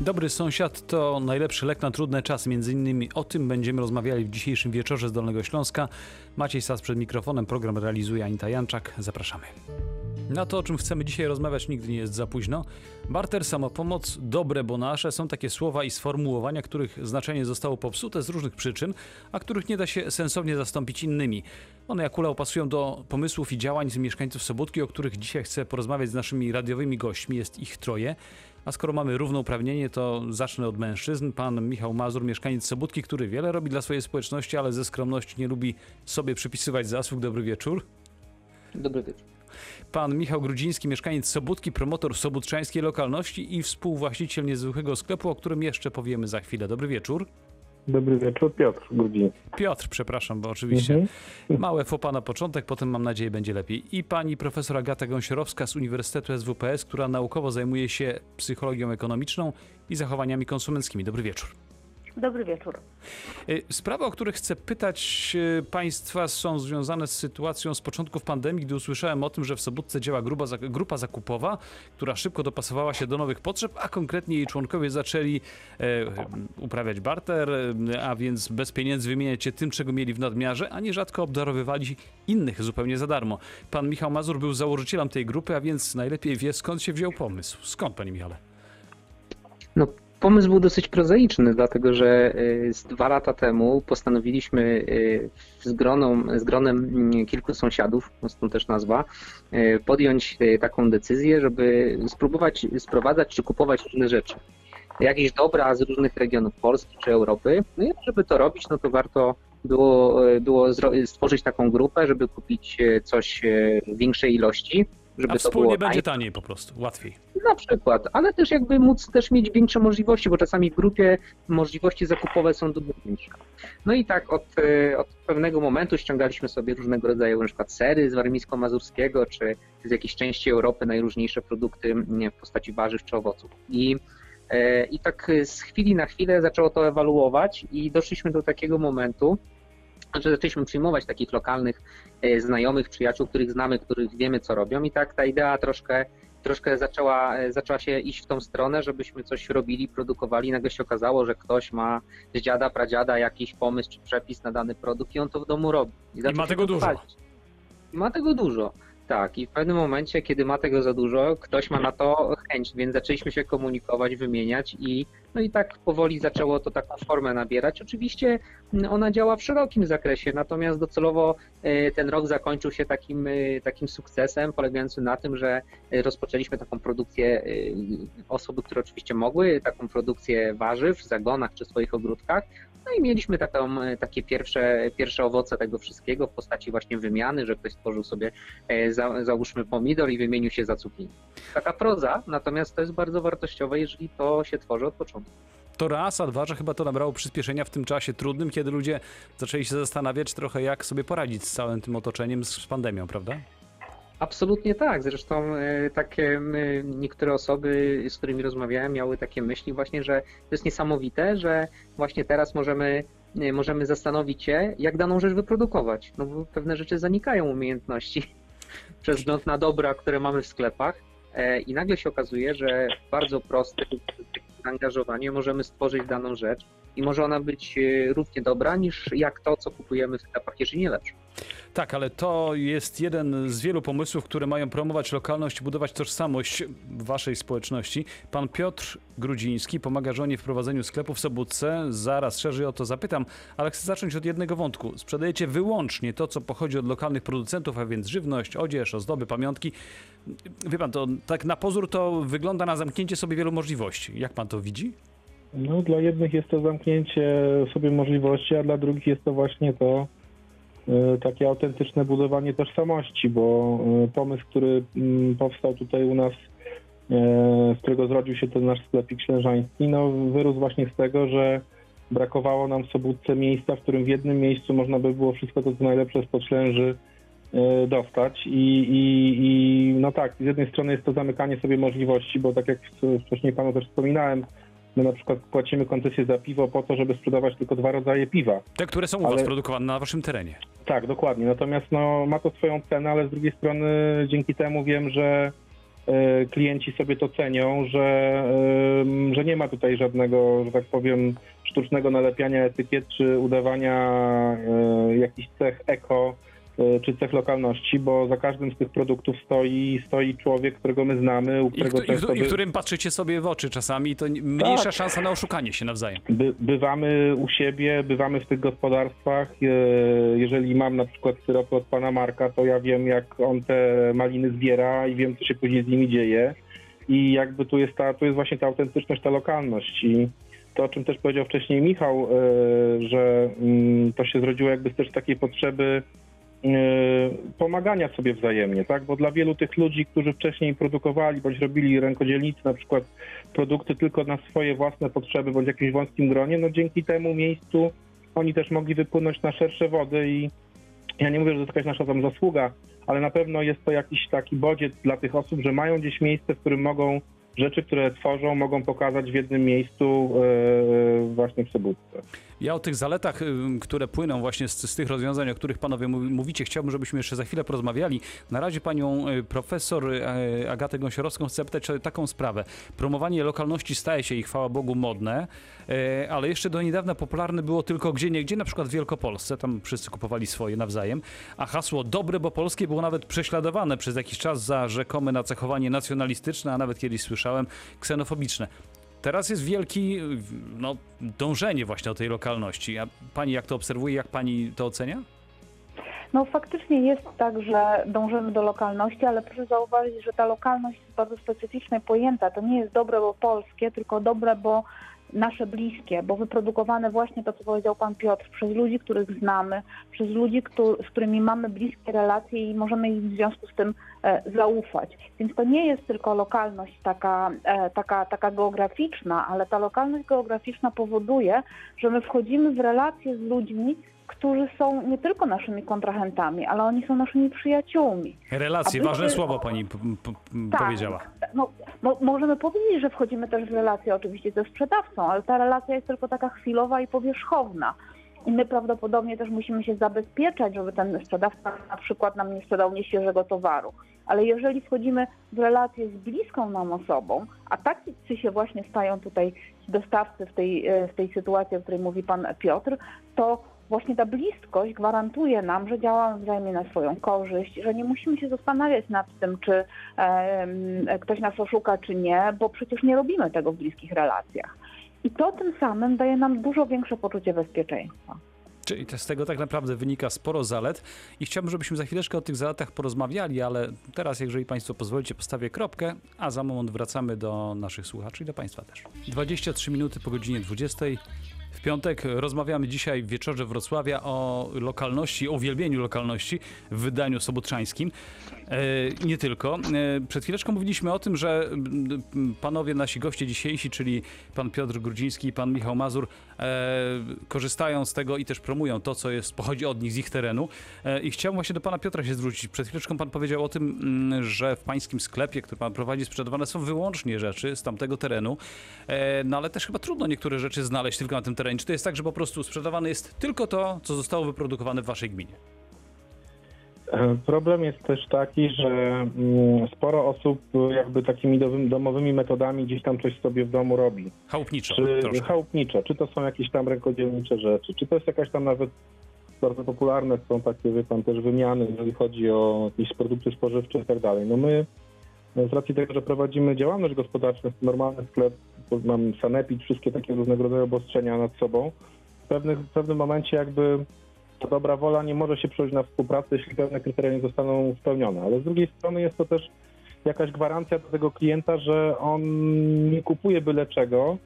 Dobry sąsiad to najlepszy lek na trudne czasy. Między innymi o tym będziemy rozmawiali w dzisiejszym wieczorze z Dolnego Śląska. Maciej Sas przed mikrofonem, program realizuje Anita Janczak. Zapraszamy. Na to, o czym chcemy dzisiaj rozmawiać, nigdy nie jest za późno. Barter, samopomoc, dobre, bo nasze są takie słowa i sformułowania, których znaczenie zostało popsute z różnych przyczyn, a których nie da się sensownie zastąpić innymi. One jak kula pasują do pomysłów i działań z mieszkańców Sobótki, o których dzisiaj chcę porozmawiać z naszymi radiowymi gośćmi. Jest ich troje. A skoro mamy równouprawnienie, to zacznę od mężczyzn. Pan Michał Mazur, mieszkaniec Sobótki, który wiele robi dla swojej społeczności, ale ze skromności nie lubi sobie przypisywać zasług. Dobry wieczór. Dobry wieczór. Pan Michał Grudziński, mieszkaniec Sobótki, promotor sobótczańskiej lokalności i współwłaściciel niezwykłego sklepu, o którym jeszcze powiemy za chwilę. Dobry wieczór. Dobry wieczór, Piotr Grudziński. Piotr, przepraszam, bo oczywiście Mhm. małe fopa na początek, potem mam nadzieję będzie lepiej. I pani profesor Agata Gąsiorowska z Uniwersytetu SWPS, która naukowo zajmuje się psychologią ekonomiczną i zachowaniami konsumenckimi. Dobry wieczór. Dobry wieczór. Y, Sprawy, o których chcę pytać y, Państwa, są związane z sytuacją z początków pandemii, gdy usłyszałem o tym, że w Sobótce działa grupa, grupa zakupowa, która szybko dopasowała się do nowych potrzeb, a konkretnie jej członkowie zaczęli e, uprawiać barter, a więc bez pieniędzy wymieniać się tym, czego mieli w nadmiarze, a nierzadko obdarowywali innych zupełnie za darmo. Pan Michał Mazur był założycielem tej grupy, a więc najlepiej wie, skąd się wziął pomysł. Skąd, Panie Michale? No, pomysł był dosyć prozaiczny, dlatego że y, z dwa lata temu postanowiliśmy y, z, groną, z gronem mm, kilku sąsiadów, no stąd też nazwa, y, podjąć taką decyzję, żeby spróbować sprowadzać czy kupować różne rzeczy. Jakieś dobra z różnych regionów Polski czy Europy. No i żeby to robić, no to warto było, było stworzyć taką grupę, żeby kupić coś w większej ilości. Żeby A to wspólnie było będzie taniej po prostu, łatwiej. Na przykład, ale też jakby móc też mieć większe możliwości, bo czasami w grupie możliwości zakupowe są dużo większe. No i tak od, e, od pewnego momentu ściągaliśmy sobie różnego rodzaju na przykład sery z warmińsko-mazurskiego, czy z jakiejś części Europy najróżniejsze produkty w postaci warzyw czy owoców. I, e, I tak z chwili na chwilę zaczęło to ewaluować i doszliśmy do takiego momentu, że zaczęliśmy przyjmować takich lokalnych e, znajomych, przyjaciół, których znamy, których wiemy, co robią i tak ta idea troszkę troszkę zaczęła, e, zaczęła się iść w tą stronę, żebyśmy coś robili, produkowali. Nagle się okazało, że ktoś ma z dziada, pradziada jakiś pomysł czy przepis na dany produkt i on to w domu robi. zaczął ma się tego dużo. I ma tego dużo. Tak, i w pewnym momencie, kiedy ma tego za dużo, ktoś ma na to chęć, więc zaczęliśmy się komunikować, wymieniać i no i tak powoli zaczęło to taką formę nabierać. Oczywiście mm, ona działa w szerokim zakresie, natomiast docelowo e, ten rok zakończył się takim, e, takim sukcesem, polegającym na tym, że e, rozpoczęliśmy taką produkcję, osoby, które oczywiście mogły, taką produkcję warzyw w zagonach czy swoich ogródkach. No i mieliśmy taką, e, takie pierwsze, pierwsze owoce tego wszystkiego w postaci właśnie wymiany, że ktoś stworzył sobie, e, za, załóżmy, pomidor i wymienił się za cukinii. Taka proza, natomiast to jest bardzo wartościowe, jeżeli to się tworzy od początku. To raz, a dwa, że chyba to nabrało przyspieszenia w tym czasie trudnym, kiedy ludzie zaczęli się zastanawiać trochę, jak sobie poradzić z całym tym otoczeniem, z pandemią, prawda? Absolutnie tak. Zresztą e, takie m, niektóre osoby, z którymi rozmawiałem, miały takie myśli właśnie, że to jest niesamowite, że właśnie teraz możemy, e, możemy zastanowić się, jak daną rzecz wyprodukować. No bo pewne rzeczy zanikają umiejętności przez wzgląd na dobra, które mamy w sklepach. E, I nagle się okazuje, że w bardzo prosty zaangażowanie możemy stworzyć daną rzecz i może ona być e, równie dobra niż jak to, co kupujemy w sklepach, jeżeli nie lepsze. Tak, ale to jest jeden z wielu pomysłów, które mają promować lokalność, budować tożsamość waszej społeczności. Pan Piotr Grudziński pomaga żonie w prowadzeniu sklepu w Sobótce. Zaraz szerzej o to zapytam, ale chcę zacząć od jednego wątku. Sprzedajecie wyłącznie to, co pochodzi od lokalnych producentów, a więc żywność, odzież, ozdoby, pamiątki. Wie pan, to tak na pozór to wygląda na zamknięcie sobie wielu możliwości. Jak pan to widzi? No, dla jednych jest to zamknięcie sobie możliwości, a dla drugich jest to właśnie to takie autentyczne budowanie tożsamości, bo e, pomysł, który mm, powstał tutaj u nas, e, z którego zrodził się ten nasz sklepik ślężański, no wyrósł właśnie z tego, że brakowało nam w Sobótce miejsca, w którym w jednym miejscu można by było wszystko to, co najlepsze z podślęży e, dostać. I, i, i no tak, z jednej strony jest to zamykanie sobie możliwości, bo tak jak wcześniej panu też wspominałem, my na przykład płacimy koncesję za piwo po to, żeby sprzedawać tylko dwa rodzaje piwa. Te, które są u was Ale- produkowane na waszym terenie. Tak, dokładnie. Natomiast no, ma to swoją cenę, ale z drugiej strony dzięki temu wiem, że e, klienci sobie to cenią, że, e, że nie ma tutaj żadnego, że tak powiem, sztucznego nalepiania etykiet czy udawania e, jakichś cech eko czy cech lokalności, bo za każdym z tych produktów stoi, stoi człowiek, którego my znamy, u którego któ- i, często i którym patrzycie sobie w oczy czasami, to nie- mniejsza Tak. szansa na oszukanie się nawzajem. By, bywamy u siebie, bywamy w tych gospodarstwach. E, Jeżeli mam na przykład syropy od pana Marka, to ja wiem, jak on te maliny zbiera i wiem, co się później z nimi dzieje. I jakby tu jest, ta, tu jest właśnie ta autentyczność, ta lokalność. I to, o czym też powiedział wcześniej Michał, e, że mm, to się zrodziło jakby z też takiej potrzeby e, pomagania sobie wzajemnie, tak? Bo dla wielu tych ludzi, którzy wcześniej produkowali bądź robili rękodzielnicy na przykład produkty tylko na swoje własne potrzeby bądź jakimś wąskim gronie, no dzięki temu miejscu oni też mogli wypłynąć na szersze wody i ja nie mówię, że to jest jakaś nasza tam zasługa, ale na pewno jest to jakiś taki bodziec dla tych osób, że mają gdzieś miejsce, w którym mogą rzeczy, które tworzą, mogą pokazać w jednym miejscu e, właśnie w Sobótce. Ja o tych zaletach, ym, które płyną właśnie z, z tych rozwiązań, o których panowie mówi- mówicie, chciałbym, żebyśmy jeszcze za chwilę porozmawiali. Na razie panią y, profesor y, Agatę Gąsiorowską chcę pytać o taką sprawę. Promowanie lokalności staje się i chwała Bogu modne, y, ale jeszcze do niedawna popularne było tylko gdzie niegdzie, na przykład w Wielkopolsce, tam wszyscy kupowali swoje nawzajem, a hasło dobre, bo polskie było nawet prześladowane przez jakiś czas za rzekome nacechowanie nacjonalistyczne, a nawet kiedyś słyszałem ksenofobiczne. Teraz jest wielki no, dążenie właśnie o tej lokalności. A pani jak to obserwuje, jak pani to ocenia? No faktycznie jest tak, że dążymy do lokalności, ale proszę zauważyć, że ta lokalność jest bardzo specyficznie pojęta. To nie jest dobre, bo polskie, tylko dobre, bo nasze bliskie, bo wyprodukowane właśnie to, co powiedział pan Piotr, przez ludzi, których znamy, przez ludzi, któ- z którymi mamy bliskie relacje i możemy im w związku z tym e, zaufać. Więc to nie jest tylko lokalność taka, e, taka, taka geograficzna, ale ta lokalność geograficzna powoduje, że my wchodzimy w relacje z ludźmi, którzy są nie tylko naszymi kontrahentami, ale oni są naszymi przyjaciółmi. Relacje, ważne słowo pani Tak. powiedziała. No, mo, możemy powiedzieć, że wchodzimy też w relację oczywiście ze sprzedawcą, ale ta relacja jest tylko taka chwilowa i powierzchowna. I my prawdopodobnie też musimy się zabezpieczać, żeby ten sprzedawca na przykład nam nie sprzedał nieświeżego towaru. Ale jeżeli wchodzimy w relację z bliską nam osobą, a tacy się właśnie stają tutaj dostawcy w tej, e, w tej sytuacji, o której mówi pan Piotr, to właśnie ta bliskość gwarantuje nam, że działamy wzajemnie na swoją korzyść, że nie musimy się zastanawiać nad tym, czy em, ktoś nas oszuka, czy nie, bo przecież nie robimy tego w bliskich relacjach. I to tym samym daje nam dużo większe poczucie bezpieczeństwa. Czyli z tego tak naprawdę wynika sporo zalet i chciałbym, żebyśmy za chwileczkę o tych zaletach porozmawiali, ale teraz, jeżeli Państwo pozwolicie, postawię kropkę, a za moment wracamy do naszych słuchaczy i do Państwa też. 23 minuty po godzinie 20. W piątek rozmawiamy dzisiaj w wieczorze Wrocławia o lokalności, o uwielbieniu lokalności w wydaniu sobotrzańskim. E, nie tylko. E, przed chwileczką mówiliśmy o tym, że panowie nasi goście dzisiejsi, czyli pan Piotr Grudziński i pan Michał Mazur, e, korzystają z tego i też promują to, co jest, pochodzi od nich, z ich terenu. I chciałem właśnie do pana Piotra się zwrócić. Przed chwileczką pan powiedział o tym, że w pańskim sklepie, który pan prowadzi, sprzedawane są wyłącznie rzeczy z tamtego terenu. No ale też chyba trudno niektóre rzeczy znaleźć tylko na tym terenie. Czy to jest tak, że po prostu sprzedawane jest tylko to, co zostało wyprodukowane w waszej gminie? E, Problem jest też taki, że mm, sporo osób jakby takimi domowymi metodami gdzieś tam coś sobie w domu robi. Chałupniczo Czy troszkę. chałupniczo, czy to są jakieś tam rękodzielnicze rzeczy, czy to jest jakaś tam nawet bardzo popularne są takie, wie pan, też wymiany, jeżeli chodzi o jakieś produkty spożywcze i tak dalej. No my e, z racji tego, że prowadzimy działalność gospodarczą, normalny sklep, mam sanepid, wszystkie takie różnego rodzaju obostrzenia nad sobą. W, pewnych, w pewnym momencie jakby ta dobra wola nie może się przełożyć na współpracę, jeśli pewne kryteria nie zostaną spełnione. Ale z drugiej strony jest to też jakaś gwarancja do tego klienta, że on nie kupuje byle czego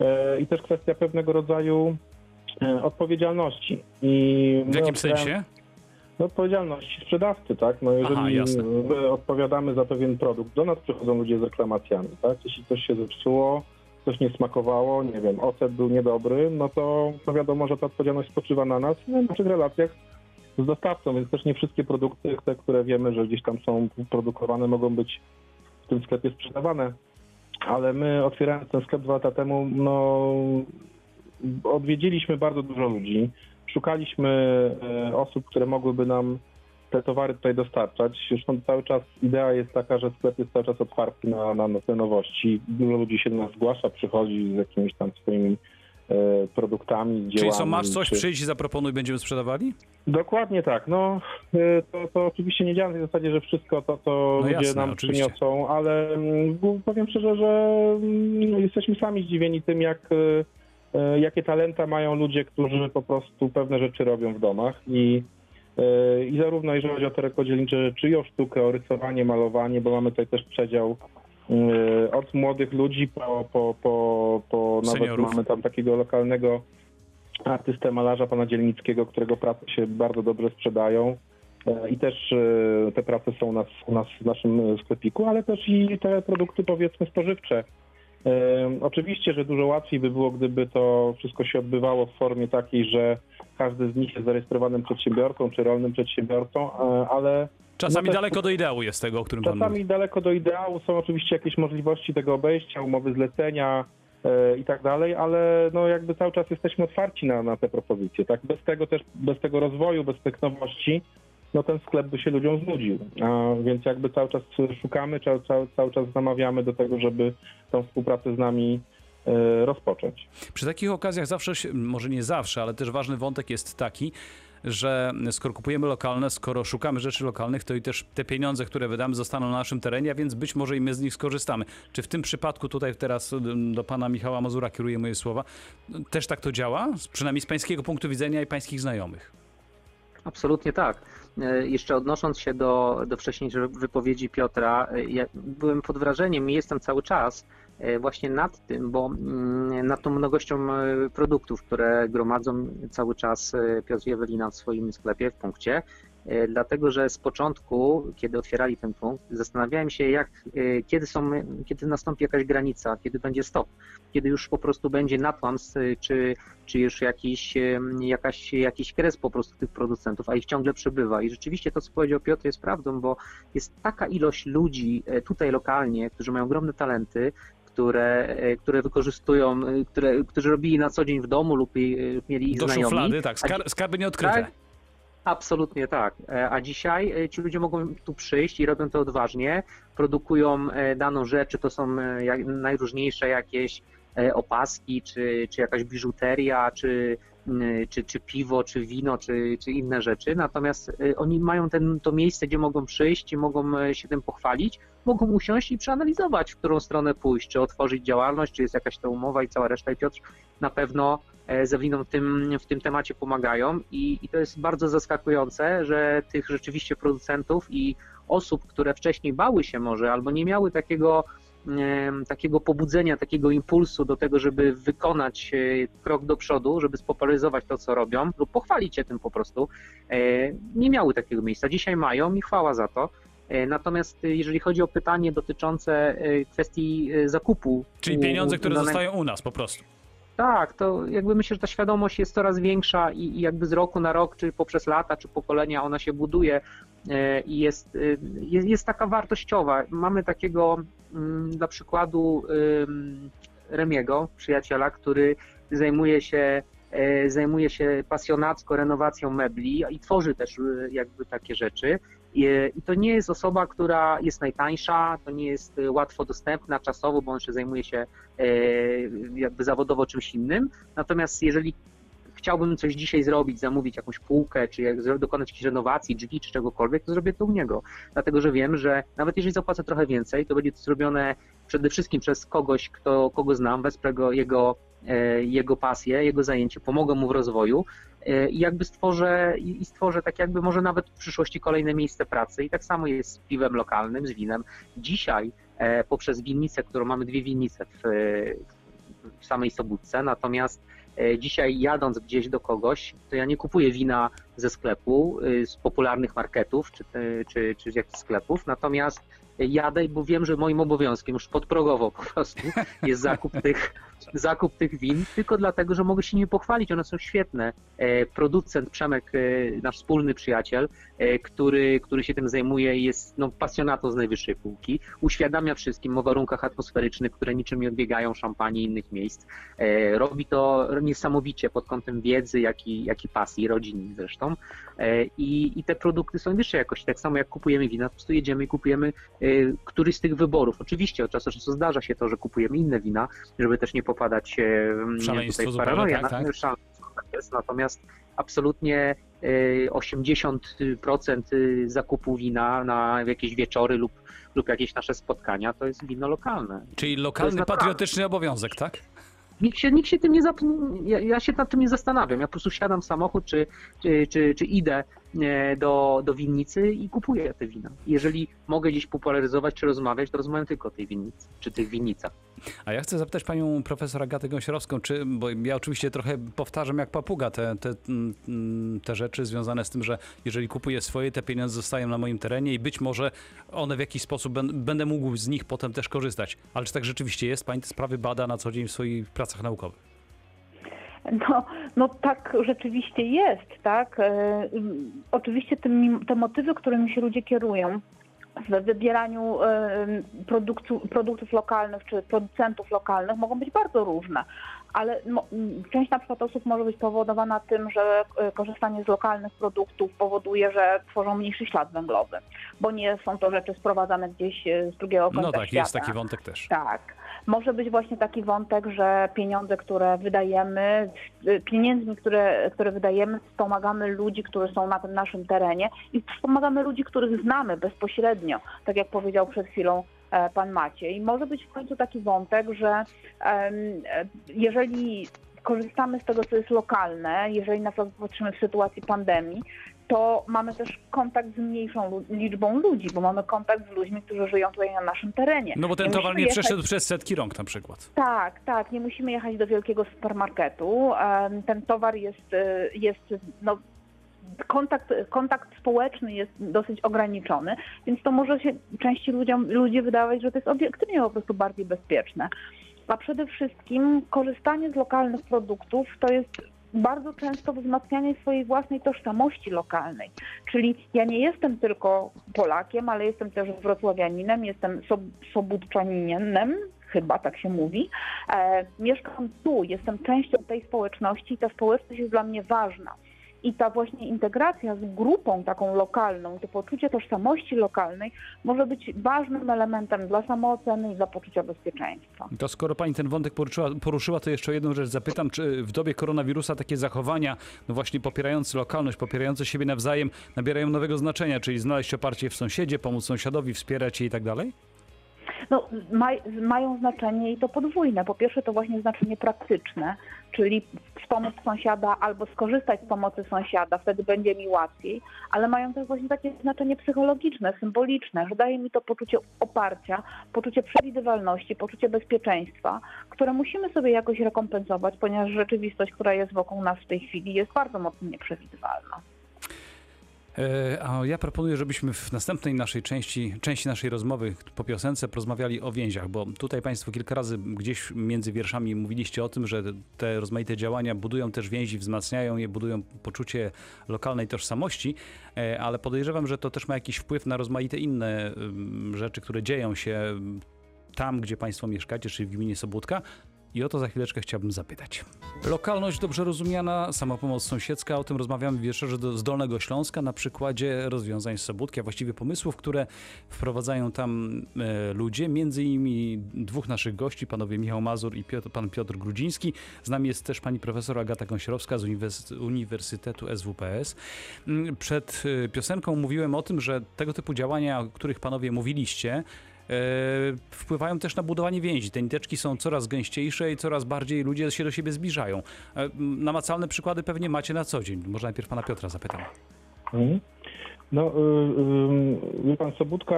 e, i też kwestia pewnego rodzaju e, odpowiedzialności. I W jakim sensie? no, odpowiedzialności sprzedawcy, tak? No jeżeli Aha, jasne. odpowiadamy za pewien produkt, do nas przychodzą ludzie z reklamacjami, tak? Jeśli coś się zepsuło, coś nie smakowało, nie wiem, ocet był niedobry, no to, to wiadomo, że ta odpowiedzialność spoczywa na nas na naszych relacjach z dostawcą, więc też nie wszystkie produkty, te, które wiemy, że gdzieś tam są produkowane, mogą być w tym sklepie sprzedawane. Ale my otwierając ten sklep dwa lata temu, no odwiedziliśmy bardzo dużo ludzi, szukaliśmy e, osób, które mogłyby nam te towary tutaj dostarczać. Zresztą cały czas idea jest taka, że sklep jest cały czas otwarty na, na, na te nowości. Dużo ludzi się do nas zgłasza, przychodzi z jakimiś tam swoimi e, produktami, dziełami. Czyli co, masz coś, czy- przyjdź i zaproponuj, będziemy sprzedawali? Dokładnie tak. No, y, to, to oczywiście nie działa na tej zasadzie, że wszystko to, to No ludzie jasne, nam oczywiście. przyniosą, ale mm, bo powiem szczerze, że mm, jesteśmy sami zdziwieni tym, jak, y, jakie talenta mają ludzie, którzy po prostu pewne rzeczy robią w domach i i zarówno jeżeli chodzi o te rękodzielnicze rzeczy, i o sztukę, o rysowanie, malowanie, bo mamy tutaj też przedział y, od młodych ludzi po, po, po, po nawet mamy tam takiego lokalnego artystę malarza pana Dzielnickiego, którego prace się bardzo dobrze sprzedają. E, I też e, te prace są u nas, u nas w naszym e, sklepiku, ale też i te produkty powiedzmy spożywcze. Oczywiście, że dużo łatwiej by było, gdyby to wszystko się odbywało w formie takiej, że każdy z nich jest zarejestrowanym przedsiębiorcą czy rolnym przedsiębiorcą, e, ale Czasami No też- daleko do ideału jest tego, o którym pan mówi. Czasami daleko do ideału są oczywiście jakieś możliwości tego obejścia, umowy zlecenia e, i tak dalej, ale no jakby cały czas jesteśmy otwarci na, na te propozycje. Tak? Bez tego też, bez tego rozwoju, bez tych nowości, no ten sklep by się ludziom znudził. A, więc jakby cały czas szukamy, cały, cały, cały czas namawiamy do tego, żeby tą współpracę z nami e, rozpocząć. Przy takich okazjach zawsze, się, może nie zawsze, ale też ważny wątek jest taki, że skoro kupujemy lokalne, skoro szukamy rzeczy lokalnych, to i też te pieniądze, które wydamy, zostaną na naszym terenie, a więc być może i my z nich skorzystamy. Czy w tym przypadku, tutaj teraz mm, do pana Michała Mazura kieruję moje słowa, też tak to działa? Przynajmniej z pańskiego punktu widzenia i pańskich znajomych. Absolutnie tak. E, Jeszcze odnosząc się do, do wcześniejszej wypowiedzi Piotra, e, ja byłem pod wrażeniem i jestem cały czas e, właśnie nad tym, bo mm, nad tą mnogością produktów, które gromadzą cały czas Piotr i Ewelina w swoim sklepie, w punkcie. E, Dlatego, że z początku, kiedy otwierali ten punkt, zastanawiałem się, jak, e, kiedy, są, kiedy nastąpi jakaś granica, kiedy będzie stop, kiedy już po prostu będzie natłams, czy czy już jakiś, jakaś, jakiś kres po prostu tych producentów, a ich ciągle przybywa. I rzeczywiście to, co powiedział Piotr, jest prawdą, bo jest taka ilość ludzi e, tutaj lokalnie, którzy mają ogromne talenty, które, które wykorzystują, które, którzy robili na co dzień w domu lub mieli ich Do znajomi. szuflady, tak, skar- skarby nieodkryte. Tak? Absolutnie tak. E, A dzisiaj e, ci ludzie mogą tu przyjść i robią to odważnie, produkują e, daną rzecz, czy to są najróżniejsze jakieś opaski, czy, czy jakaś biżuteria, czy, czy, czy piwo, czy wino, czy, czy inne rzeczy. Natomiast oni mają ten, to miejsce, gdzie mogą przyjść mogą się tym pochwalić, mogą usiąść i przeanalizować, w którą stronę pójść, czy otworzyć działalność, czy jest jakaś ta umowa i cała reszta. I Piotr na pewno z Eweliną w tym, w tym temacie pomagają i, i to jest bardzo zaskakujące, że tych rzeczywiście producentów i osób, które wcześniej bały się może albo nie miały takiego, em, takiego pobudzenia, takiego impulsu do tego, żeby wykonać e, krok do przodu, żeby spopularyzować to, co robią lub pochwalić się tym po prostu, e, nie miały takiego miejsca. Dzisiaj mają i chwała za to. E, Natomiast e, jeżeli chodzi o pytanie dotyczące e, kwestii e, zakupu. Czyli pieniądze, które danego- zostają u nas po prostu. Tak, to jakby myślę, że ta świadomość jest coraz większa i, i jakby z roku na rok, czy poprzez lata, czy pokolenia ona się buduje e, i jest, e, jest, jest taka wartościowa. Mamy takiego mm, dla przykładu Remiego, przyjaciela, który zajmuje się e, zajmuje się pasjonacko renowacją mebli i tworzy też jakby takie rzeczy. I, to nie jest osoba, która jest najtańsza, to nie jest e, łatwo dostępna czasowo, bo on się zajmuje się e, jakby zawodowo czymś innym. Natomiast jeżeli chciałbym coś dzisiaj zrobić, zamówić jakąś półkę, czy jak dokonać jakiejś renowacji, drzwi, czy czegokolwiek, to zrobię to u niego. Dlatego, że wiem, że nawet jeżeli zapłacę trochę więcej, to będzie to zrobione przede wszystkim przez kogoś, kto, kogo znam, wesprę go, jego, e, jego pasję, jego zajęcie, pomogę mu w rozwoju i jakby stworzę, i stworzę tak jakby może nawet w przyszłości kolejne miejsce pracy. I tak samo jest z piwem lokalnym, z winem. Dzisiaj e, poprzez winnicę, którą mamy dwie winnice w, w samej Sobótce, natomiast e, dzisiaj jadąc gdzieś do kogoś, to ja nie kupuję wina ze sklepu, z popularnych marketów czy, czy, czy z jakichś sklepów, natomiast jadę, bo wiem, że moim obowiązkiem już podprogowo po prostu jest zakup tych, zakup tych win, tylko dlatego, że mogę się nimi pochwalić, one są świetne. E, Producent Przemek, e, nasz wspólny przyjaciel, e, który, który się tym zajmuje i jest no, pasjonatą z najwyższej półki, uświadamia wszystkim o warunkach atmosferycznych, które niczym nie odbiegają szampanii innych miejsc. Robi to niesamowicie pod kątem wiedzy, jak i, jak i pasji, rodzinnej zresztą. I, I te produkty są wyższej jakości. Tak samo jak kupujemy wina, po prostu jedziemy i kupujemy któryś z tych wyborów. Oczywiście od czasu do czasu zdarza się to, że kupujemy inne wina, żeby też nie popadać e, nie, Szaleństwo tutaj w paranoję. tak, tak. Szaleństwo, tak jest. Natomiast absolutnie e, 80% zakupu wina na jakieś wieczory lub, lub jakieś nasze spotkania to jest wino lokalne. Czyli lokalny, patriotyczny obowiązek, tak? Nikt się, nikt się tym nie zap... ja, ja się nad tym nie zastanawiam. Ja po prostu siadam w samochód, czy, czy, czy, czy idę do, do winnicy i kupuję te wina. Jeżeli mogę gdzieś popularyzować czy rozmawiać, to rozmawiam tylko o tej winnicy, czy tych winnicach. A ja chcę zapytać panią profesor Agatę Gąsiorowską, czy, bo ja oczywiście trochę powtarzam jak papuga te, te, mm, te rzeczy związane z tym, że jeżeli kupuję swoje, te pieniądze zostają na moim terenie i być może one w jakiś sposób będę mógł z nich potem też korzystać. Ale czy tak rzeczywiście jest? Pani te sprawy bada na co dzień w swoich pracach naukowych. No, no tak rzeczywiście jest, tak. E, Oczywiście te, te motywy, którymi się ludzie kierują w wybieraniu e, produktu, produktów lokalnych czy producentów lokalnych mogą być bardzo różne, ale część na przykład osób może być powodowana tym, że e, korzystanie z lokalnych produktów powoduje, że tworzą mniejszy ślad węglowy, bo nie są to rzeczy sprowadzane gdzieś z drugiego końca No tak, świata. jest taki wątek też. Tak. Może być właśnie taki wątek, że pieniądze, które wydajemy, y, pieniędzmi, które, które wydajemy, wspomagamy ludzi, którzy są na tym naszym terenie i wspomagamy ludzi, których znamy bezpośrednio, tak jak powiedział przed chwilą e, pan Maciej. Może być w końcu taki wątek, że e, jeżeli korzystamy z tego, co jest lokalne, jeżeli na przykład patrzymy w sytuacji pandemii, to mamy też kontakt z mniejszą liczbą ludzi, bo mamy kontakt z ludźmi, którzy żyją tutaj na naszym terenie. No bo ten Nie towar nie jechać- przeszedł przez setki rąk na przykład. tak, tak. Nie musimy jechać do wielkiego supermarketu. Ten towar jest, y, jest no, kontakt, kontakt społeczny jest dosyć ograniczony, więc to może się części ludziom, ludzi wydawać, że to jest obiektywnie po prostu bardziej bezpieczne. A przede wszystkim korzystanie z lokalnych produktów to jest bardzo często wzmacnianie swojej własnej tożsamości lokalnej. Czyli ja nie jestem tylko Polakiem, ale jestem też wrocławianinem, jestem sob- sobótczaninem, chyba tak się mówi. E, mieszkam tu, jestem częścią tej społeczności i ta społeczność jest dla mnie ważna. I ta właśnie integracja z grupą taką lokalną, to poczucie tożsamości lokalnej może być ważnym elementem dla samooceny i dla poczucia bezpieczeństwa. To skoro pani ten wątek poruszyła, poruszyła, to jeszcze jedną rzecz zapytam, czy w dobie koronawirusa takie zachowania, no właśnie popierające lokalność, popierające siebie nawzajem, nabierają nowego znaczenia, czyli znaleźć oparcie w sąsiedzie, pomóc sąsiadowi, wspierać je i tak dalej? No, maj, mają znaczenie i to podwójne. Po pierwsze to właśnie znaczenie praktyczne, czyli wspomóc sąsiada albo skorzystać z pomocy sąsiada, wtedy będzie mi łatwiej, ale mają też właśnie takie znaczenie psychologiczne, symboliczne, że daje mi to poczucie oparcia, poczucie przewidywalności, poczucie bezpieczeństwa, które musimy sobie jakoś rekompensować, ponieważ rzeczywistość, która jest wokół nas w tej chwili jest bardzo mocno nieprzewidywalna. E, A ja proponuję, żebyśmy w następnej naszej części, części naszej rozmowy po piosence porozmawiali o więziach, bo tutaj Państwo kilka razy gdzieś między wierszami mówiliście o tym, że te rozmaite działania budują też więzi, wzmacniają je, budują poczucie lokalnej tożsamości, e, ale podejrzewam, że to też ma jakiś wpływ na rozmaite inne rzeczy, które dzieją się tam, gdzie Państwo mieszkacie, czyli w gminie Sobótka. I o to za chwileczkę chciałbym zapytać. Lokalność dobrze rozumiana, samopomoc sąsiedzka, o tym rozmawiamy w wieczorze do, z Dolnego Śląska na przykładzie rozwiązań z Sobótki, a właściwie pomysłów, które wprowadzają tam e, ludzie, między innymi dwóch naszych gości, panowie Michał Mazur i Piotr, pan Piotr Grudziński. Z nami jest też pani profesor Agata Gąsiorowska z Uniwers- Uniwersytetu SWPS. Mm, Przed e, piosenką mówiłem o tym, że tego typu działania, o których panowie mówiliście, wpływają też na budowanie więzi. Te niteczki są coraz gęściejsze i coraz bardziej ludzie się do siebie zbliżają. E, Namacalne przykłady pewnie macie na co dzień. Może najpierw pana Piotra zapytam. Mhm. No, y, y, wie pan, Sobótka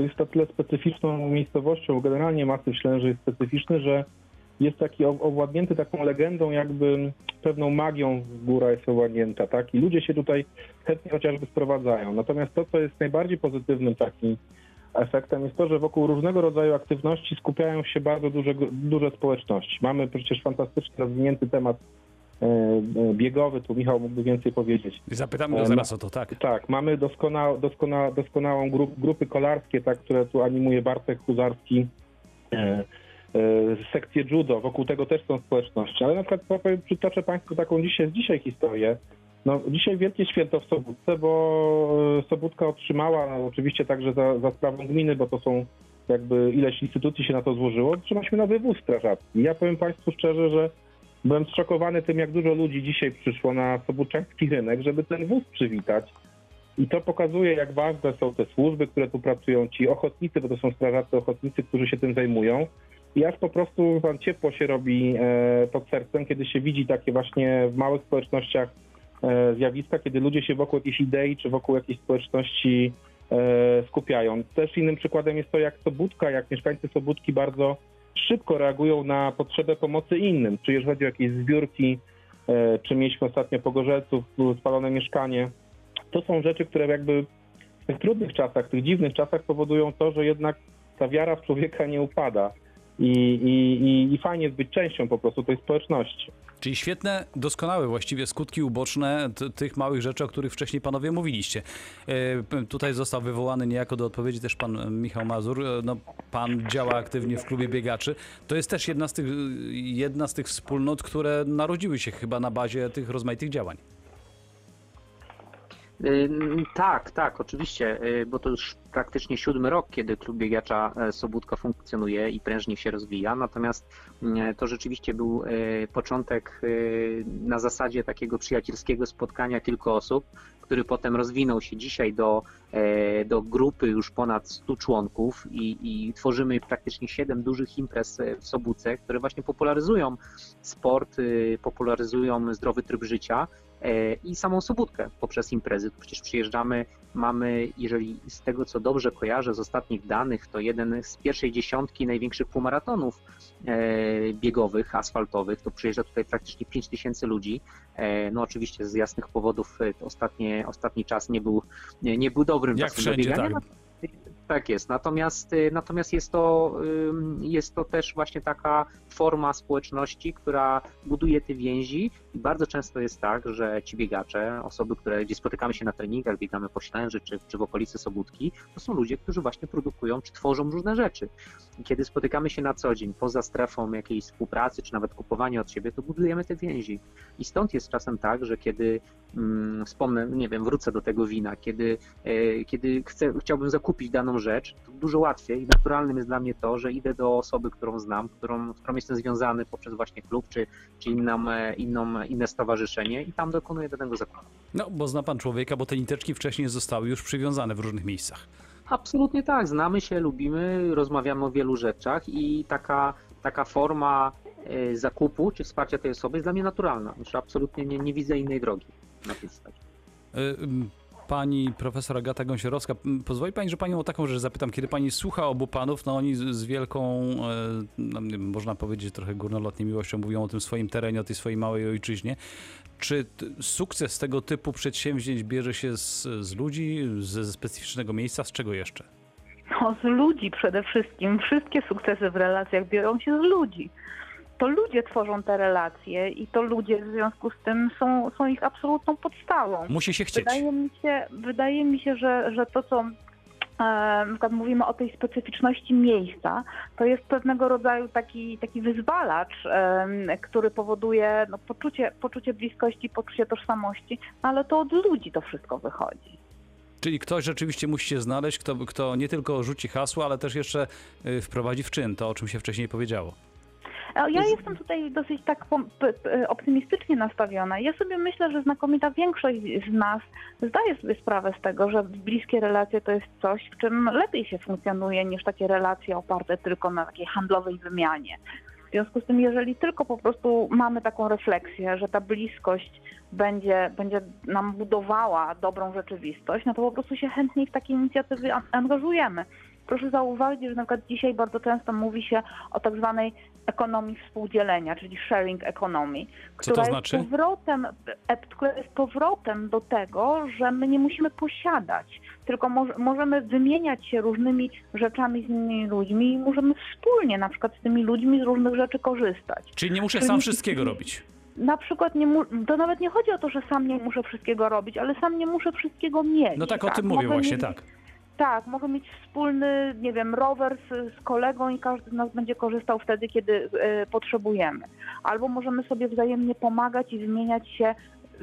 jest na tyle specyficzną miejscowością, generalnie Masyw Ślęży jest specyficzny, że jest taki owładnięty taką legendą, jakby pewną magią góra jest owładnięta, tak? I ludzie się tutaj chętnie chociażby sprowadzają. Natomiast to, co jest najbardziej pozytywnym takim efektem jest to, że wokół różnego rodzaju aktywności skupiają się bardzo duże, duże społeczności. Mamy przecież fantastycznie rozwinięty temat e, e, biegowy, tu Michał mógłby więcej powiedzieć. Zapytamy go E, zaraz o to, tak. Tak, mamy doskona, doskona, doskonałą grup, grupy kolarskie, tak, które tu animuje Bartek Huzarski, sekcję judo, wokół tego też są społeczności, ale na przykład przytoczę Państwu taką dzisiaj, z dzisiaj historię. No, dzisiaj wielkie święto w Sobótce, bo e, Sobótka otrzymała, oczywiście także za, za sprawą gminy, bo to są jakby ileś instytucji się na to złożyło, otrzymaliśmy nowy wóz strażacki. Ja powiem Państwu szczerze, że byłem zszokowany tym, jak dużo ludzi dzisiaj przyszło na sobóczański rynek, żeby ten wóz przywitać. I to pokazuje, jak ważne są te służby, które tu pracują, ci ochotnicy, bo to są strażacy ochotnicy, którzy się tym zajmują. I aż po prostu pan ciepło się robi e, pod sercem, kiedy się widzi takie właśnie w małych społecznościach zjawiska, kiedy ludzie się wokół jakiejś idei czy wokół jakiejś społeczności e, skupiają. Też innym przykładem jest to, jak Sobótka, jak mieszkańcy Sobótki bardzo szybko reagują na potrzebę pomocy innym, czy jeżeli chodzi o jakieś zbiórki, e, czy mieliśmy ostatnio pogorzelców, spalone mieszkanie. To są rzeczy, które jakby w tych trudnych czasach, w tych dziwnych czasach powodują to, że jednak ta wiara w człowieka nie upada. I, i, i, i fajnie jest być częścią po prostu tej społeczności. Czyli świetne, doskonałe właściwie skutki uboczne tych małych rzeczy, o których wcześniej panowie mówiliście. E, tutaj został wywołany niejako do odpowiedzi też pan Michał Mazur. E, No, pan działa aktywnie w klubie biegaczy. To jest też jedna z tych, jedna z tych wspólnot, które narodziły się chyba na bazie tych rozmaitych działań. Tak, tak, oczywiście, y, bo to już praktycznie siódmy rok, kiedy klub biegacza e, Sobótka funkcjonuje i prężnie się rozwija, natomiast mm, to rzeczywiście był e, początek e, na zasadzie takiego przyjacielskiego spotkania kilku osób, który potem rozwinął się dzisiaj do, e, do grupy już ponad 100 członków i, i tworzymy praktycznie siedem dużych imprez e, w Sobótce, które właśnie popularyzują sport, y, popularyzują zdrowy tryb życia e, i samą Sobótkę poprzez imprezy. Przecież przyjeżdżamy, mamy, jeżeli z tego co dobrze kojarzę z ostatnich danych, to jeden z pierwszej dziesiątki największych półmaratonów e, biegowych, asfaltowych, to przyjeżdża tutaj praktycznie 5 tysięcy ludzi. E, No oczywiście z jasnych powodów e, ostatnie, ostatni czas nie był, nie, był dobrym Jak czasem do biegania, tak. tak jest. Natomiast, natomiast jest, to, jest to też właśnie taka forma społeczności, która buduje te więzi bardzo często jest tak, że ci biegacze, osoby, które gdzie spotykamy się na treningach, biegamy po Ślęży czy, czy w okolicy Sobótki, to są ludzie, którzy właśnie produkują czy tworzą różne rzeczy. I kiedy spotykamy się na co dzień, poza strefą jakiejś współpracy, czy nawet kupowania od siebie, to budujemy te więzi. I stąd jest czasem tak, że kiedy mm, wspomnę, nie wiem, wrócę do tego wina, kiedy, e, kiedy chcę, chciałbym zakupić daną rzecz, to dużo łatwiej i naturalnym jest dla mnie to, że idę do osoby, którą znam, którą, którą jestem związany poprzez właśnie klub, czy, czy inną, e, inną, inne stowarzyszenie i tam dokonuję danego zakupu. No, bo zna pan człowieka, bo te niteczki wcześniej zostały już przywiązane w różnych miejscach. Absolutnie tak, znamy się, lubimy, rozmawiamy o wielu rzeczach i taka, taka forma e, zakupu czy wsparcia tej osoby jest dla mnie naturalna. Znaczy absolutnie nie, nie widzę innej drogi na tej. Pani profesor Agata Gąsiorowska, pozwoli pani, że panią o taką rzecz zapytam. Kiedy pani słucha obu panów, no oni z, wielką, e, no, można powiedzieć trochę górnolotnie miłością mówią o tym swoim terenie, o tej swojej małej ojczyźnie. Czy sukces tego typu przedsięwzięć bierze się z, z ludzi, ze specyficznego miejsca, z czego jeszcze? No, z ludzi przede wszystkim. Wszystkie sukcesy w relacjach biorą się z ludzi. To ludzie tworzą te relacje i to ludzie w związku z tym są, są ich absolutną podstawą. Musi się chcieć. Wydaje mi się, wydaje mi się że, że to, co e, na przykład mówimy o tej specyficzności miejsca, to jest pewnego rodzaju taki, taki wyzwalacz, em, który powoduje no, poczucie, poczucie bliskości, poczucie tożsamości, no, ale to od ludzi to wszystko wychodzi. Czyli ktoś rzeczywiście musi się znaleźć, kto, kto nie tylko rzuci hasło, ale też jeszcze y, wprowadzi w czyn to, o czym się wcześniej powiedziało. E, Ja Jest- jestem tutaj dosyć tak optymistycznie nastawiona. Ja sobie myślę, że znakomita większość z nas zdaje sobie sprawę z tego, że bliskie relacje to jest coś, w czym lepiej się funkcjonuje niż takie relacje oparte tylko na takiej handlowej wymianie. W związku z tym, jeżeli tylko po prostu mamy taką refleksję, że ta bliskość będzie, będzie nam budowała dobrą rzeczywistość, no to po prostu się chętniej w takie inicjatywy an- angażujemy. Proszę zauważyć, że na przykład dzisiaj bardzo często mówi się o tak zwanej ekonomii współdzielenia, czyli sharing economy, Co to która znaczy? jest powrotem, e, która jest powrotem do tego, że my nie musimy posiadać, tylko mo- możemy wymieniać się różnymi rzeczami z innymi ludźmi i możemy wspólnie na przykład z tymi ludźmi z różnych rzeczy korzystać. Czyli nie muszę Czyli- sam wszystkiego robić. Na przykład nie mu- to nawet nie chodzi o to, że sam nie muszę wszystkiego robić, ale sam nie muszę wszystkiego mieć. No tak o tym mówię Mogę właśnie, mieć, tak. Tak, mogę mieć wspólny, nie wiem, rower z, z kolegą i każdy z nas będzie korzystał wtedy, kiedy e, potrzebujemy. Albo możemy sobie wzajemnie pomagać i wymieniać się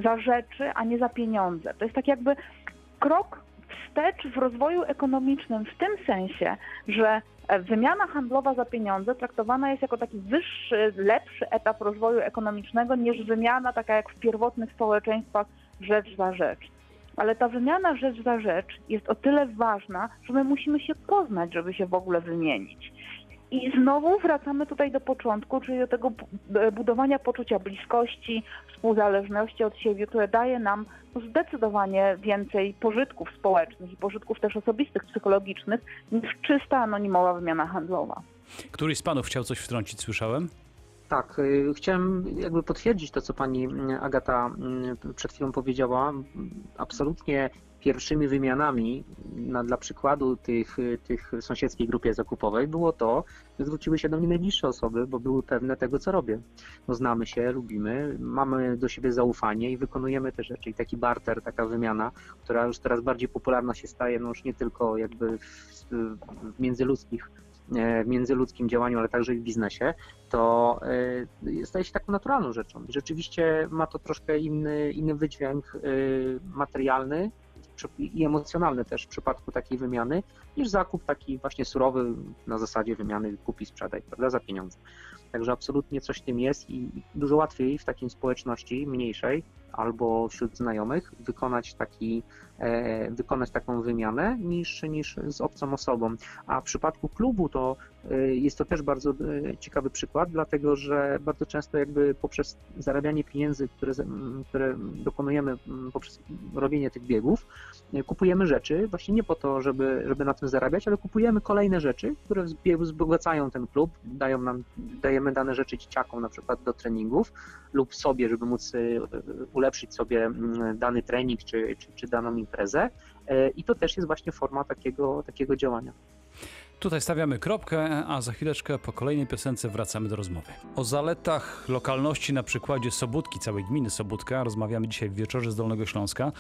za rzeczy, a nie za pieniądze. To jest tak jakby krok wstecz w rozwoju ekonomicznym w tym sensie, że e, wymiana handlowa za pieniądze traktowana jest jako taki wyższy, lepszy etap rozwoju ekonomicznego niż wymiana taka jak w pierwotnych społeczeństwach rzecz za rzecz. Ale ta wymiana rzecz za rzecz jest o tyle ważna, że my musimy się poznać, żeby się w ogóle wymienić. I znowu wracamy tutaj do początku, czyli do tego e, budowania poczucia bliskości, współzależności od siebie, które daje nam zdecydowanie więcej pożytków społecznych i pożytków też osobistych, psychologicznych, niż czysta anonimowa wymiana handlowa. Któryś z panów chciał coś wtrącić, słyszałem? Tak, y, chciałem jakby potwierdzić to, co pani mm, Agata mm, przed chwilą powiedziała. Absolutnie pierwszymi wymianami na, dla przykładu tych, y, tych sąsiedzkiej grupie zakupowej było to, że zwróciły się do mnie najbliższe osoby, bo były pewne tego, co robię. No, znamy się, lubimy, mamy do siebie zaufanie i wykonujemy te rzeczy. I taki barter, taka wymiana, która już coraz bardziej popularna się staje, no już nie tylko jakby w, w międzyludzkich w międzyludzkim działaniu, ale także i w biznesie, to e, staje się taką naturalną rzeczą. Rzeczywiście ma to troszkę inny, inny wydźwięk e, materialny i emocjonalny też w przypadku takiej wymiany, niż zakup taki właśnie surowy na zasadzie wymiany kupi, sprzedaj, prawda, za pieniądze. Także absolutnie coś w tym jest i dużo łatwiej w takiej społeczności mniejszej albo wśród znajomych wykonać, taki, e, wykonać taką wymianę niż, niż z obcą osobą. A w przypadku klubu to jest to też bardzo e, ciekawy przykład, dlatego że bardzo często jakby poprzez zarabianie pieniędzy, które, które dokonujemy poprzez robienie tych biegów, e, kupujemy rzeczy właśnie nie po to, żeby, żeby na tym zarabiać, ale kupujemy kolejne rzeczy, które wzbogacają ten klub, dają nam, dajemy dane rzeczy dzieciakom na przykład do treningów lub sobie, żeby móc ulepszyć sobie dany trening czy, czy, czy daną imprezę i to też jest właśnie forma takiego, takiego działania. Tutaj stawiamy kropkę, a za chwileczkę po kolejnej piosence wracamy do rozmowy. O zaletach lokalności na przykładzie Sobótki, całej gminy Sobótka, rozmawiamy dzisiaj w wieczorze z Dolnego Śląska.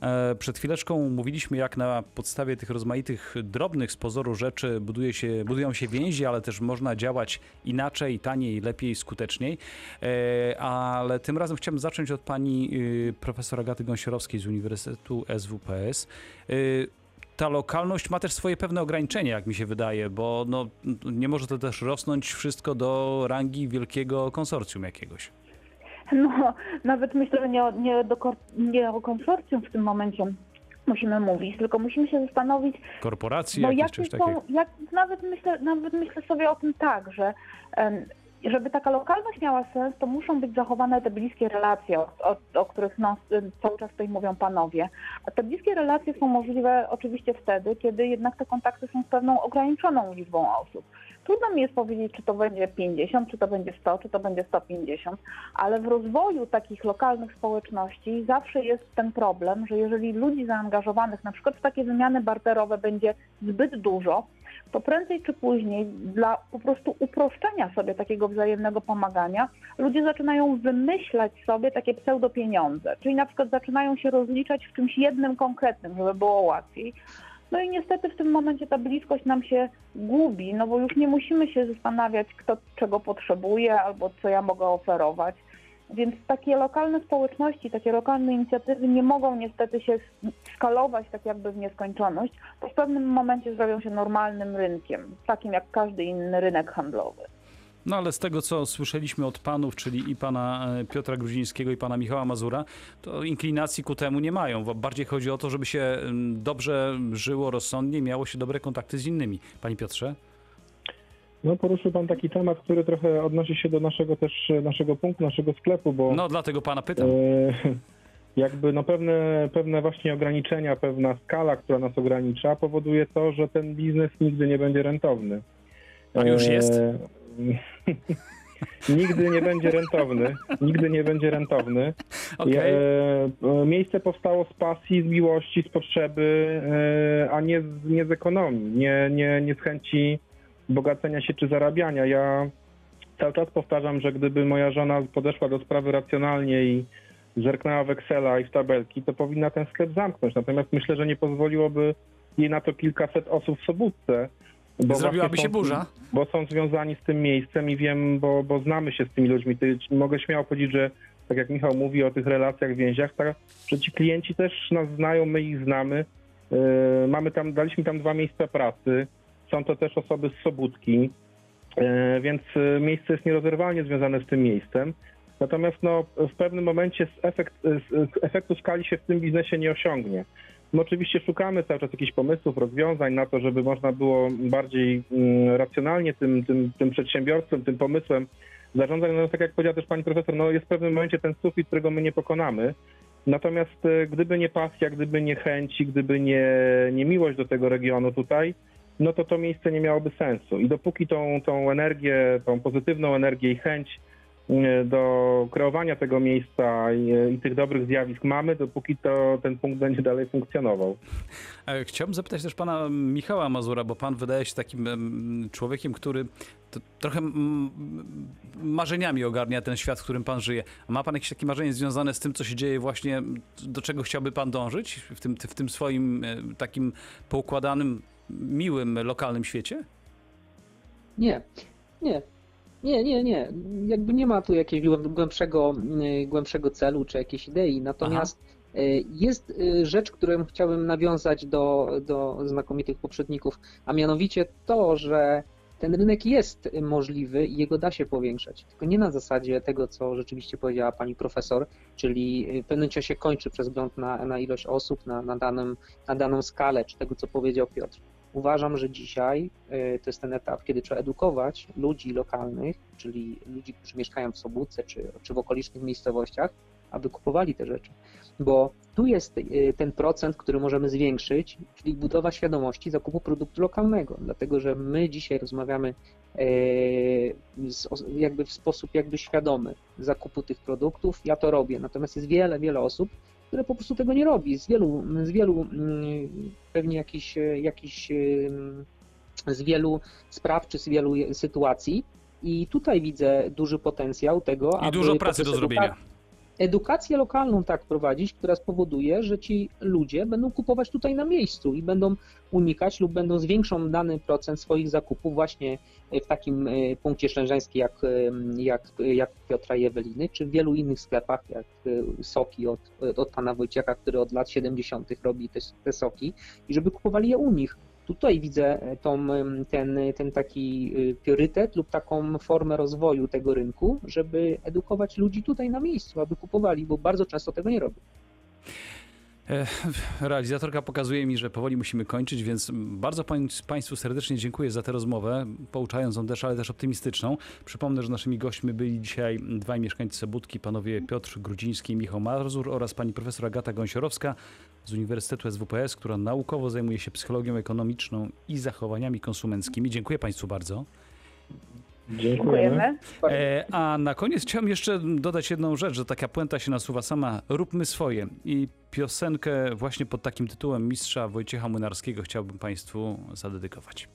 E, Przed chwileczką mówiliśmy, jak na podstawie tych rozmaitych drobnych z pozoru rzeczy buduje się, budują się więzi, ale też można działać inaczej, taniej, lepiej, skuteczniej. E, Ale tym razem chciałbym zacząć od pani y, profesor Agaty Gąsiorowskiej z Uniwersytetu SWPS. Ta lokalność ma też swoje pewne ograniczenia, jak mi się wydaje, bo no, nie może to też rosnąć wszystko do rangi wielkiego konsorcjum jakiegoś. No, nawet myślę, że nie, o- nie, do, nie o konsorcjum w tym momencie musimy mówić, tylko musimy się zastanowić, Korporacje, no jakieś jakie są, jak, nawet, myślę, nawet myślę sobie o tym tak, że żeby taka lokalność miała sens, to muszą być zachowane te bliskie relacje, o, o, których em, cały czas tutaj mówią panowie. A te bliskie relacje są możliwe oczywiście wtedy, kiedy jednak te kontakty są z pewną ograniczoną liczbą osób. Trudno mi jest powiedzieć, czy to będzie 50, czy to będzie 100, czy to będzie 150, ale w rozwoju takich lokalnych społeczności zawsze jest ten problem, że jeżeli ludzi zaangażowanych na przykład w takie wymiany barterowe będzie zbyt dużo, to prędzej czy później dla po prostu uproszczenia sobie takiego wzajemnego pomagania ludzie zaczynają wymyślać sobie takie pseudopieniądze, czyli na przykład zaczynają się rozliczać w czymś jednym konkretnym, żeby było łatwiej. No i niestety w tym momencie ta bliskość nam się gubi, no bo już nie musimy się zastanawiać, kto czego potrzebuje albo co ja mogę oferować. Więc takie lokalne społeczności, takie lokalne inicjatywy nie mogą niestety się skalować tak jakby w nieskończoność, bo w pewnym momencie zrobią się normalnym rynkiem, takim jak każdy inny rynek handlowy. No ale z tego, co słyszeliśmy od panów, czyli i pana e, Piotra Gruzińskiego i pana Michała Mazura, to inklinacji ku temu nie mają. Bardziej chodzi o to, żeby się dobrze żyło, rozsądnie, miało się dobre kontakty z innymi. Panie Piotrze? No poruszył pan taki temat, który trochę odnosi się do naszego też, naszego punktu, naszego sklepu, bo No dlatego pana pytam. E, jakby no pewne, pewne właśnie ograniczenia, pewna skala, która nas ogranicza, powoduje to, że ten biznes nigdy nie będzie rentowny. A już jest? Nigdy nie będzie rentowny. Nigdy nie będzie rentowny. Okej. E, e, miejsce powstało z pasji, z miłości, z potrzeby, e, a nie z, nie z ekonomii, nie, nie, nie z chęci bogacenia się czy zarabiania. Ja cały czas powtarzam, że gdyby moja żona podeszła do sprawy racjonalnie i zerknęła w Excela i w tabelki, to powinna ten sklep zamknąć. Natomiast myślę, że nie pozwoliłoby jej na to kilkaset osób w Sobótce. Bo Zrobiłaby się są- burza. bo są związani z tym miejscem i wiem, bo, bo znamy się z tymi ludźmi. Ty, mogę śmiało powiedzieć, że tak jak Michał mówi o tych relacjach, więziach, tak, że ci klienci też nas znają, my ich znamy. Yy, mamy tam, daliśmy tam dwa miejsca pracy. Są to też osoby z Sobótki, yy, więc yy, miejsce jest nierozerwalnie związane z tym miejscem. Natomiast no, w pewnym momencie efekt, efektu skali się w tym biznesie nie osiągnie. My oczywiście szukamy cały czas jakichś pomysłów, rozwiązań na to, żeby można było bardziej mm, racjonalnie tym, tym, tym przedsiębiorstwem, tym pomysłem zarządzać. No tak jak powiedziała też pani profesor, no jest w pewnym momencie ten sufit, którego my nie pokonamy. Natomiast e, gdyby nie pasja, gdyby nie chęci, gdyby nie, nie miłość do tego regionu tutaj, no to to miejsce nie miałoby sensu. I dopóki tą, tą energię, tą pozytywną energię i chęć do kreowania tego miejsca i, i tych dobrych zjawisk mamy, dopóki to ten punkt będzie dalej funkcjonował. E, Chciałbym zapytać też pana Michała Mazura, bo pan wydaje się takim em, człowiekiem, który to, trochę marzeniami ogarnia ten świat, w którym pan żyje. A ma pan jakieś takie marzenie związane z tym, co się dzieje właśnie, do czego chciałby pan dążyć w tym, w tym swoim e, takim poukładanym, miłym, lokalnym świecie? Nie, nie. Nie, nie, nie. Jakby nie ma tu jakiegoś głęb- głębszego, y, głębszego celu czy jakiejś idei. Natomiast y, jest y, rzecz, którą chciałbym nawiązać do, do znakomitych poprzedników, a mianowicie to, że ten rynek jest możliwy i jego da się powiększać. Tylko nie na zasadzie tego, co rzeczywiście powiedziała pani profesor, czyli w pewnym się kończy przez wzgląd na, na ilość osób, na, na, danym, na daną skalę, czy tego, co powiedział Piotr. Uważam, że dzisiaj y, to jest ten etap, kiedy trzeba edukować ludzi lokalnych, czyli ludzi, którzy mieszkają w Sobótce czy, czy w okolicznych miejscowościach, aby kupowali te rzeczy. Bo tu jest y, ten procent, który możemy zwiększyć, czyli budowa świadomości zakupu produktu lokalnego. Dlatego, że my dzisiaj rozmawiamy os- jakby w sposób jakby świadomy zakupu tych produktów. Ja to robię. Natomiast jest wiele, wiele osób, które po prostu tego nie robi. Z wielu, z wielu mm, pewnie jakichś, jakichś ym, z wielu spraw czy z wielu sytuacji. I tutaj widzę duży potencjał tego, I aby dużo pracy do zrobienia. Edukację lokalną tak prowadzić, która spowoduje, że ci ludzie będą kupować tutaj na miejscu i będą unikać lub będą zwiększą dany procent swoich zakupów właśnie w takim e, punkcie szlężeńskim jak, e, jak, jak Piotra i Eweliny, czy w wielu innych sklepach jak e, soki od, od pana Wojciecha, który od lat 70. robi te, te soki i żeby kupowali je u nich. Tutaj widzę e, tą, em, ten, ten taki priorytet lub taką formę rozwoju tego rynku, żeby edukować ludzi tutaj na miejscu, aby kupowali, bo bardzo często tego nie robią. E, Realizatorka pokazuje mi, że powoli musimy kończyć, więc bardzo pań, Państwu serdecznie dziękuję za tę rozmowę, pouczającą też, ale też optymistyczną. Przypomnę, że naszymi gośćmi byli dzisiaj dwaj mieszkańcy Sobótki, panowie Piotr Grudziński i Michał Mazur oraz pani profesor Agata Gąsiorowska z Uniwersytetu SWPS, która naukowo zajmuje się psychologią ekonomiczną i zachowaniami konsumenckimi. Dziękuję Państwu bardzo. Dziękujemy. E, a na koniec chciałem jeszcze dodać jedną rzecz, że taka puenta się nasuwa sama. Róbmy swoje. I piosenkę właśnie pod takim tytułem mistrza Wojciecha Młynarskiego chciałbym Państwu zadedykować.